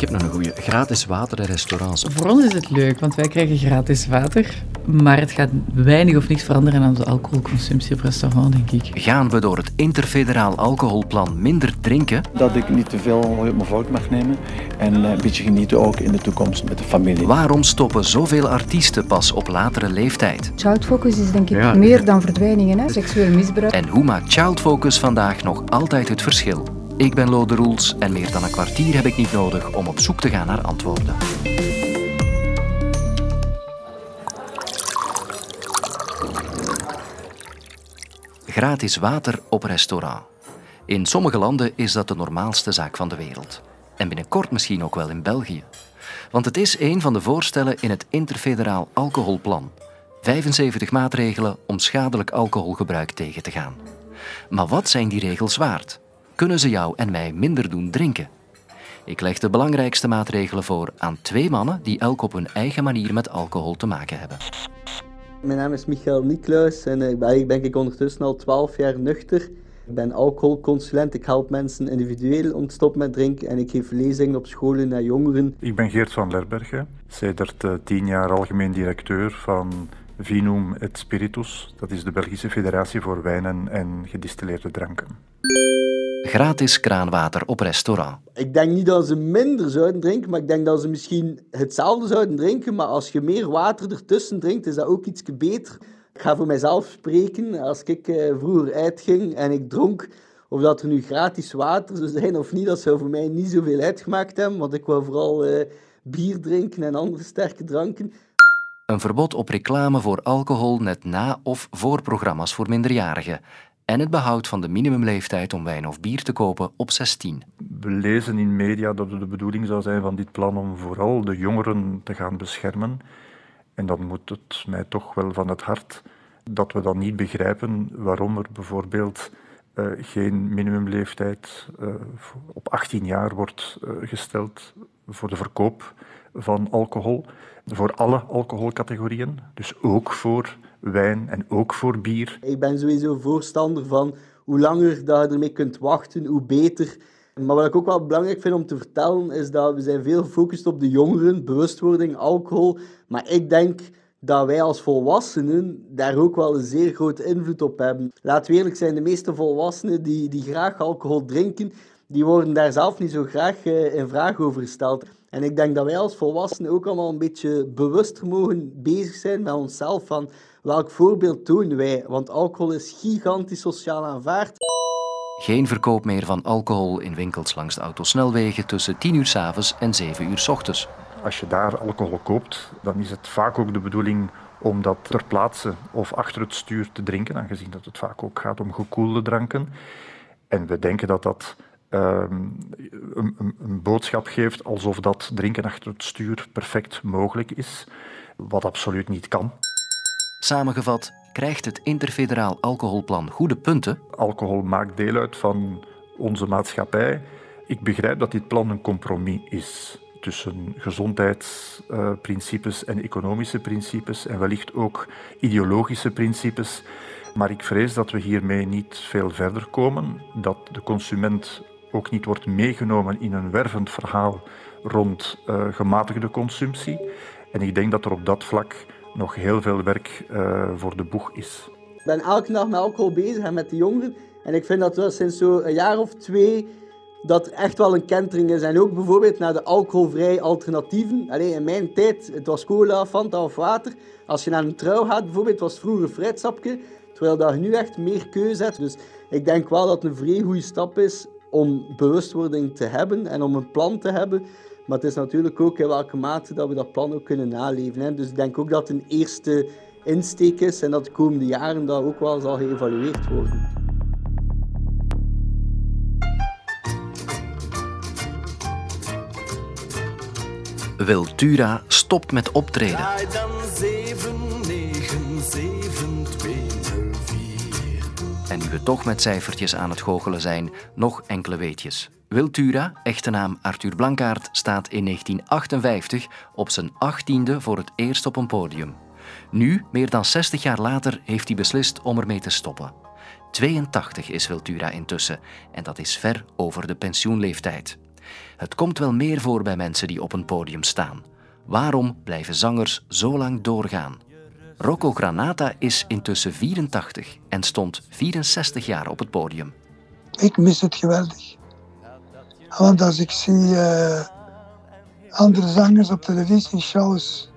Ik heb nog een goede. Gratis water in restaurants. Voor ons is het leuk, want wij krijgen gratis water. Maar het gaat weinig of niets veranderen aan de alcoholconsumptie op restaurant, denk ik. Gaan we door het interfederaal alcoholplan minder drinken? Dat ik niet te veel op mijn voet mag nemen en eh, een beetje genieten ook in de toekomst met de familie. Waarom stoppen zoveel artiesten pas op latere leeftijd? Child focus is denk ik Ja. meer dan verdwijningen, hè? seksueel misbruik. En hoe maakt Child Focus vandaag nog altijd het verschil? Ik ben Lode Roels en meer dan een kwartier heb ik niet nodig om op zoek te gaan naar antwoorden. Gratis water op restaurant. In sommige landen is dat de normaalste zaak van de wereld. En binnenkort misschien ook wel in België. Want het is een van de voorstellen in het Interfederaal Alcoholplan. 75 maatregelen om schadelijk alcoholgebruik tegen te gaan. Maar wat zijn die regels waard? Kunnen ze jou en mij minder doen drinken? Ik leg de belangrijkste maatregelen voor aan twee mannen die elk op hun eigen manier met alcohol te maken hebben. Mijn naam is Michael Niklaus en ik ben, eigenlijk ben ik ondertussen al 12 jaar nuchter. Ik ben alcoholconsulent, ik help mensen individueel om te stoppen met drinken en ik geef lezingen op scholen naar jongeren. Ik ben Geert van Lerbergen, sedert eh, tien jaar algemeen directeur van Vinum et Spiritus. Dat is de Belgische Federatie voor Wijnen en Gedistilleerde Dranken. Gratis kraanwater op restaurant. Ik denk niet dat ze minder zouden drinken, maar ik denk dat ze misschien hetzelfde zouden drinken, maar als je meer water ertussen drinkt, is dat ook iets beter. Ik ga voor mijzelf spreken. Als ik eh, vroeger uitging en ik dronk, of dat er nu gratis water zou zijn of niet, dat zou voor mij niet zoveel uitgemaakt hebben, want ik wou vooral eh, bier drinken en andere sterke dranken. Een verbod op reclame voor alcohol net na of voor programma's voor minderjarigen. En het behoud van de minimumleeftijd om wijn of bier te kopen op 16. We lezen in media dat het de bedoeling zou zijn van dit plan om vooral de jongeren te gaan beschermen. En dan moet het mij toch wel van het hart dat we dan niet begrijpen waarom er bijvoorbeeld eh, geen minimumleeftijd eh, op 18 jaar wordt eh, gesteld voor de verkoop van alcohol. Voor alle alcoholcategorieën, dus ook voor wijn en ook voor bier. Ik ben sowieso voorstander van hoe langer dat je ermee kunt wachten, hoe beter. Maar wat ik ook wel belangrijk vind om te vertellen, is dat we zijn veel gefocust op de jongeren, bewustwording, alcohol. Maar ik denk dat wij als volwassenen daar ook wel een zeer grote invloed op hebben. Laten we eerlijk zijn, de meeste volwassenen die, die graag alcohol drinken, die worden daar zelf niet zo graag eh, in vraag over gesteld. En ik denk dat wij als volwassenen ook allemaal een beetje bewuster mogen bezig zijn met onszelf van welk voorbeeld tonen wij. Want alcohol is gigantisch sociaal aanvaard. Geen verkoop meer van alcohol in winkels langs de autosnelwegen tussen 10 uur 's avonds en 7 uur 's ochtends. Als je daar alcohol koopt, dan is het vaak ook de bedoeling om dat ter plaatse of achter het stuur te drinken, aangezien dat het vaak ook gaat om gekoelde dranken. En we denken dat dat ehm, een, een, een boodschap geeft alsof dat drinken achter het stuur perfect mogelijk is, wat absoluut niet kan. Samengevat, krijgt het Interfederaal Alcoholplan goede punten? Alcohol maakt deel uit van onze maatschappij. Ik begrijp dat dit plan een compromis is tussen gezondheidsprincipes en economische principes en wellicht ook ideologische principes. Maar ik vrees dat we hiermee niet veel verder komen, dat de consument ook niet wordt meegenomen in een wervend verhaal rond eh, gematigde consumptie. En ik denk dat er op dat vlak nog heel veel werk eh, voor de boeg is. Ik ben elke dag met alcohol bezig en met de jongeren. En ik vind dat wel sinds zo'n jaar of twee dat echt wel een kentering is. En ook bijvoorbeeld naar de alcoholvrije alternatieven. Alleen in mijn tijd, het was cola, Fanta of water. Als je naar een trouw gaat bijvoorbeeld, was het vroeger fruitsapje. Terwijl dat je nu echt meer keuze hebt. Dus ik denk wel dat het een vrij goede stap is om bewustwording te hebben en om een plan te hebben. Maar het is natuurlijk ook in welke mate dat we dat plan ook kunnen naleven. Hè. Dus ik denk ook dat het een eerste insteek is en dat de komende jaren dat ook wel zal geëvalueerd worden. Wiltura stopt met optreden. Dan 7, 9, 7, 2, 0, 4. En nu we toch met cijfertjes aan het goochelen zijn, nog enkele weetjes. Wiltura, echte naam Arthur Blankaert, staat in 1958 op zijn achttiende voor het eerst op een podium. Nu, meer dan 60 jaar later, heeft hij beslist om ermee te stoppen. 82 is Wiltura intussen en dat is ver over de pensioenleeftijd. Het komt wel meer voor bij mensen die op een podium staan. Waarom blijven zangers zo lang doorgaan? Rocco Granata is intussen 84 en stond 64 jaar op het podium. Ik mis het geweldig. Want als ik zie uh, andere zangers op televisieshows,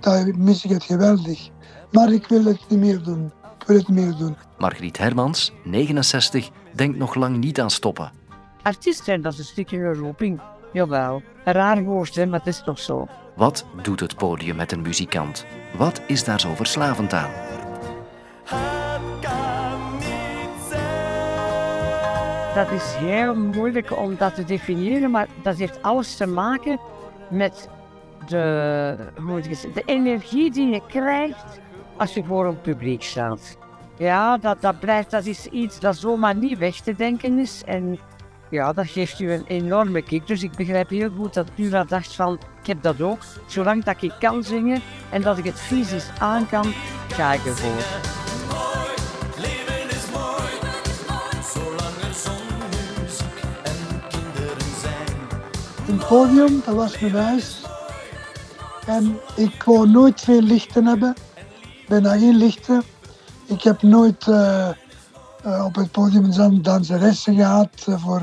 dan mis ik het geweldig. Maar ik wil het niet meer doen. Ik wil het meer doen. Margriet Hermans, 69, denkt nog lang niet aan stoppen. Artiest zijn, dat is een stukje roeping. Jawel. Een raar woord, hè, maar het is toch zo. Wat doet het podium met een muzikant? Wat is daar zo verslavend aan? Dat is heel moeilijk om dat te definiëren, maar dat heeft alles te maken met de, hoe ik zeggen, de energie die je krijgt als je voor een publiek staat. Ja, dat, dat, blijft, dat is iets dat zomaar niet weg te denken is. En ja, dat geeft u een enorme kick. Dus ik begrijp heel goed dat Pura dacht van, ik heb dat ook. Zolang dat ik kan zingen en dat ik het fysisch aan kan, ga ik ervoor. Een podium, dat was mijn huis. En ik wou nooit veel lichten hebben. Ik ben geen lichten. Ik heb nooit uh, uh, op het podium dan danseressen gehad uh, voor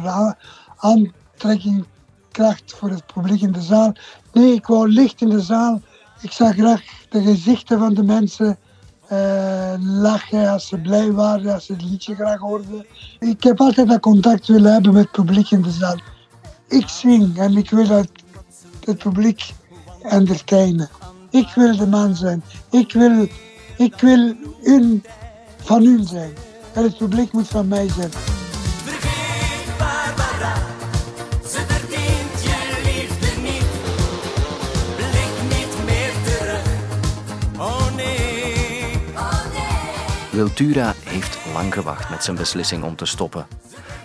aantrekkingkracht voor het publiek in de zaal. Nee, ik wou licht in de zaal. Ik zag graag de gezichten van de mensen lachen als ze blij waren, als ze het liedje graag hoorden. Ik heb altijd dat contact willen hebben met het publiek in de zaal. Ik zing en ik wil het, het publiek entertainen. Ik wil de man zijn. Ik wil, ik wil een van u zijn. En het publiek moet van mij zijn. Vergeet Barbara, ze verdient je liefde niet. Blik niet meer terug, oh nee. Wiltura heeft lang gewacht met zijn beslissing om te stoppen.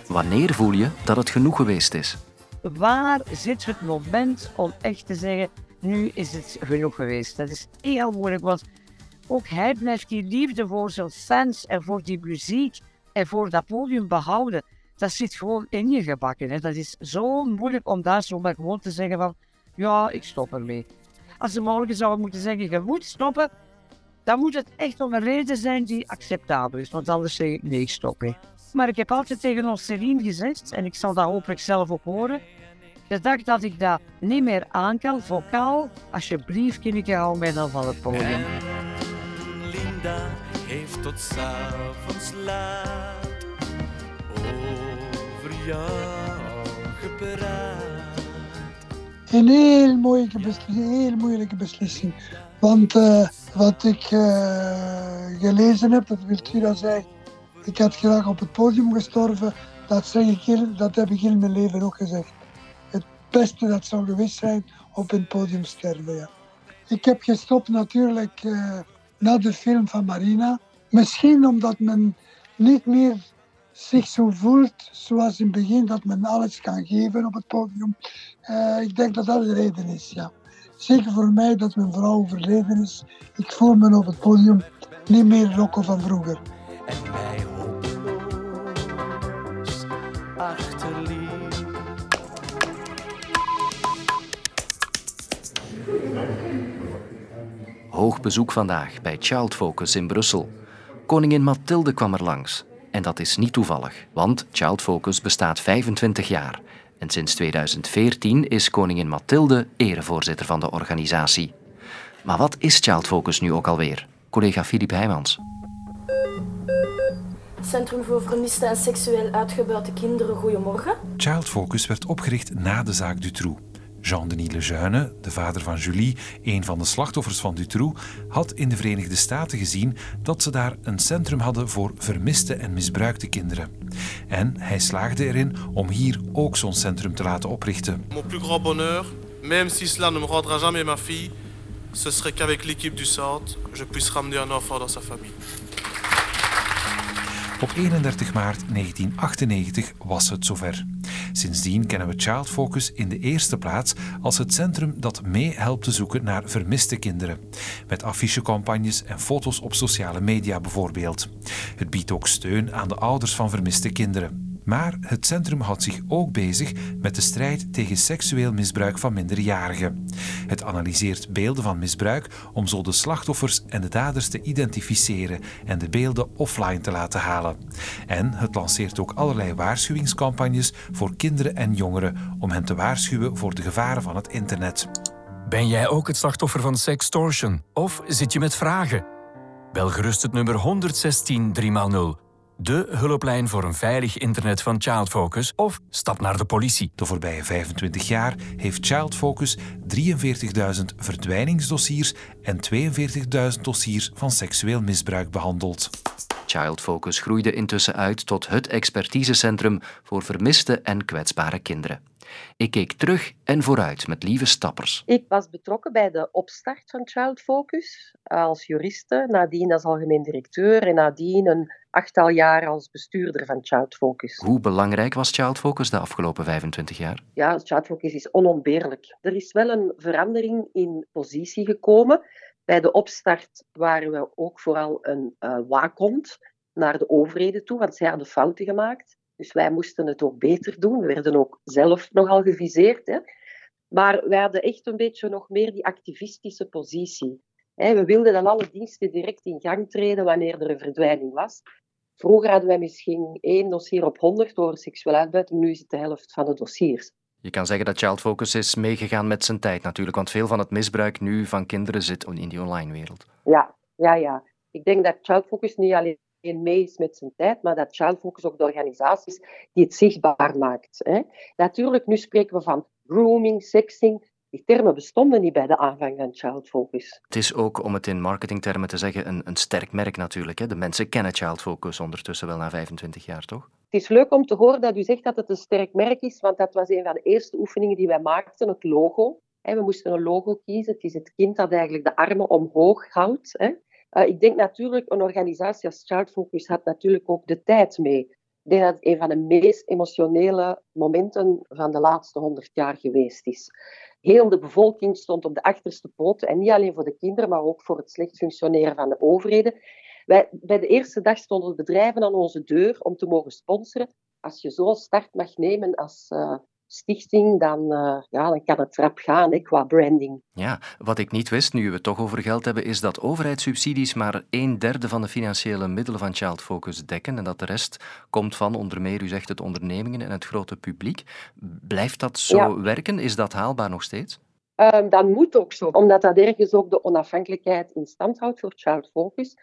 Wanneer voel je dat het genoeg geweest is? Waar zit het moment om echt te zeggen, nu is het genoeg geweest? Dat is heel moeilijk, want ook hij blijft die liefde voor zijn fans en voor die muziek en voor dat podium behouden. Dat zit gewoon in je gebakken. Hè. Dat is zo moeilijk om daar zomaar gewoon te zeggen van, ja, ik stop ermee. Als ze morgen zouden moeten zeggen, je moet stoppen, dan moet het echt om een reden zijn die acceptabel is. Want anders zeg ik, nee, stop. Hè. Maar ik heb altijd tegen ons Celine gezegd, en ik zal dat hopelijk zelf ook horen, de dag dat ik dat niet meer aan kan, vocaal, alsjeblieft, kindje, hou mij dan van het podium. En Linda heeft tot s'avonds laat over jou gepraat. Een heel moeilijke beslissing. Heel moeilijke beslissing. Want uh, wat ik uh, gelezen heb, dat Wiltura zei, ik had graag op het podium gestorven. Dat, zeg ik heel, dat heb ik heel mijn leven ook gezegd. Het beste dat zou geweest zijn op een podium sterven. Ik heb gestopt natuurlijk uh, na de film van Marina. Misschien omdat men niet meer zich zo voelt zoals in het begin, dat men alles kan geven op het podium. Uh, ik denk dat dat de reden is, ja. Zeker voor mij dat mijn vrouw overleden is. Ik voel me op het podium niet meer Rocco van vroeger. En mij hopeloos. Hoog bezoek vandaag bij Child Focus in Brussel. Koningin Mathilde kwam er langs. En dat is niet toevallig, want Child Focus bestaat 25 jaar. En sinds 2014 is koningin Mathilde erevoorzitter van de organisatie. Maar wat is Child Focus nu ook alweer? Collega Filip Heijmans. Centrum voor vermiste en seksueel uitgebuite kinderen, goedemorgen. Child Focus werd opgericht na de zaak Dutroux. Jean-Denis Lejeune, de vader van Julie, een van de slachtoffers van Dutroux, had in de Verenigde Staten gezien dat ze daar een centrum hadden voor vermiste en misbruikte kinderen. En hij slaagde erin om hier ook zo'n centrum te laten oprichten. Mon plus grand bonheur, même si cela ne me rendra jamais ma fille, ce serait qu'avec l'équipe du centre, je puisse ramener un enfant dans sa famille. Op 31 maart 1998 was het zover. Sindsdien kennen we Child Focus in de eerste plaats als het centrum dat mee helpt te zoeken naar vermiste kinderen. Met affichecampagnes en foto's op sociale media bijvoorbeeld. Het biedt ook steun aan de ouders van vermiste kinderen. Maar het centrum houdt zich ook bezig met de strijd tegen seksueel misbruik van minderjarigen. Het analyseert beelden van misbruik om zo de slachtoffers en de daders te identificeren en de beelden offline te laten halen. En het lanceert ook allerlei waarschuwingscampagnes voor kinderen en jongeren om hen te waarschuwen voor de gevaren van het internet. Ben jij ook het slachtoffer van sextortion? Of zit je met vragen? Bel gerust het nummer 116 3x0. De hulplijn voor een veilig internet van Child Focus of stap naar de politie. De voorbije 25 jaar heeft Child Focus 43.000 verdwijningsdossiers en 42.000 dossiers van seksueel misbruik behandeld. Child Focus groeide intussen uit tot het expertisecentrum voor vermiste en kwetsbare kinderen. Ik keek terug en vooruit met lieve stappers. Ik was betrokken bij de opstart van Child Focus als juriste, nadien als algemeen directeur en nadien een achttal jaar als bestuurder van Child Focus. Hoe belangrijk was Child Focus de afgelopen 25 jaar? Ja, Child Focus is onontbeerlijk. Er is wel een verandering in positie gekomen. Bij de opstart waren we ook vooral een uh, waakhond naar de overheden toe, want zij hadden fouten gemaakt. Dus wij moesten het ook beter doen. We werden ook zelf nogal geviseerd. Hè. Maar wij hadden echt een beetje nog meer die activistische positie. We wilden dan alle diensten direct in gang treden wanneer er een verdwijning was. Vroeger hadden wij misschien één dossier op honderd over seksueel uitbuiting, nu is het de helft van de dossiers. Je kan zeggen dat Child Focus is meegegaan met zijn tijd natuurlijk, want veel van het misbruik nu van kinderen zit in die online wereld. Ja, ja, ja. Ik denk dat Child Focus niet alleen mee is met zijn tijd, maar dat Child Focus ook de organisatie is die het zichtbaar maakt. Hè. Natuurlijk, nu spreken we van grooming, sexing. Die termen bestonden niet bij de aanvang van Child Focus. Het is ook, om het in marketingtermen te zeggen, een, een sterk merk natuurlijk. Hè. De mensen kennen Child Focus ondertussen wel na 25 jaar, toch? Het is leuk om te horen dat u zegt dat het een sterk merk is, want dat was een van de eerste oefeningen die wij maakten, het logo. We moesten een logo kiezen. Het is het kind dat eigenlijk de armen omhoog houdt. Uh, ik denk natuurlijk, een organisatie als Child Focus had natuurlijk ook de tijd mee. Ik denk dat het een van de meest emotionele momenten van de laatste honderd jaar geweest is. Heel de bevolking stond op de achterste poten. En niet alleen voor de kinderen, maar ook voor het slecht functioneren van de overheden. Wij, bij de eerste dag stonden bedrijven aan onze deur om te mogen sponsoren. Als je zo'n start mag nemen als uh, stichting, dan, uh, ja, dan kan het rap gaan hè, qua branding. Ja, wat ik niet wist, nu we het toch over geld hebben, is dat overheidssubsidies maar een derde van de financiële middelen van Child Focus dekken en dat de rest komt van, onder meer, u zegt het, ondernemingen en het grote publiek. Blijft dat zo Ja. werken? Is dat haalbaar nog steeds? Um, dat moet ook zo, omdat dat ergens ook de onafhankelijkheid in stand houdt voor Child Focus.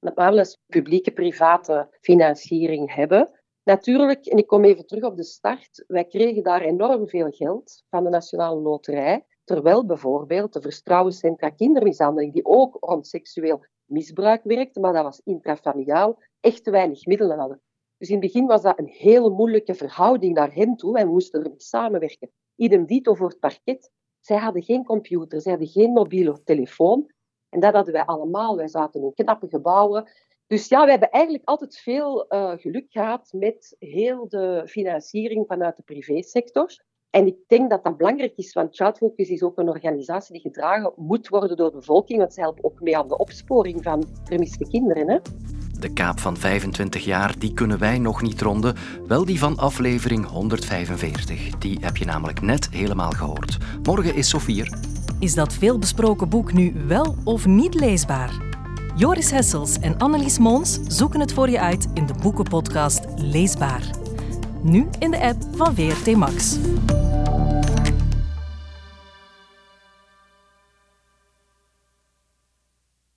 Dat we wel eens publieke-private financiering hebben. Natuurlijk, en ik kom even terug op de start, wij kregen daar enorm veel geld van de Nationale Loterij, terwijl bijvoorbeeld de Vertrouwenscentra Kindermishandeling, die ook rond seksueel misbruik werkte, maar dat was intrafamiliaal, echt te weinig middelen hadden. Dus in het begin was dat een hele moeilijke verhouding naar hen toe en moesten ermee samenwerken. Idem dito voor het parket. Zij hadden geen computer, zij hadden geen mobiele telefoon. En dat hadden wij allemaal. Wij zaten in knappe gebouwen. Dus ja, we hebben eigenlijk altijd veel uh, geluk gehad met heel de financiering vanuit de privésector. En ik denk dat dat belangrijk is, want Child Focus is ook een organisatie die gedragen moet worden door de bevolking, want zij helpen ook mee aan de opsporing van vermiste kinderen. Hè? De kaap van 25 jaar, die kunnen wij nog niet ronden. Wel die van aflevering 145. Die heb je namelijk net helemaal gehoord. Morgen is Sofie er. Is dat veelbesproken boek nu wel of niet leesbaar? Joris Hessels en Annelies Mons zoeken het voor je uit in de boekenpodcast Leesbaar. Nu in de app van VRT Max.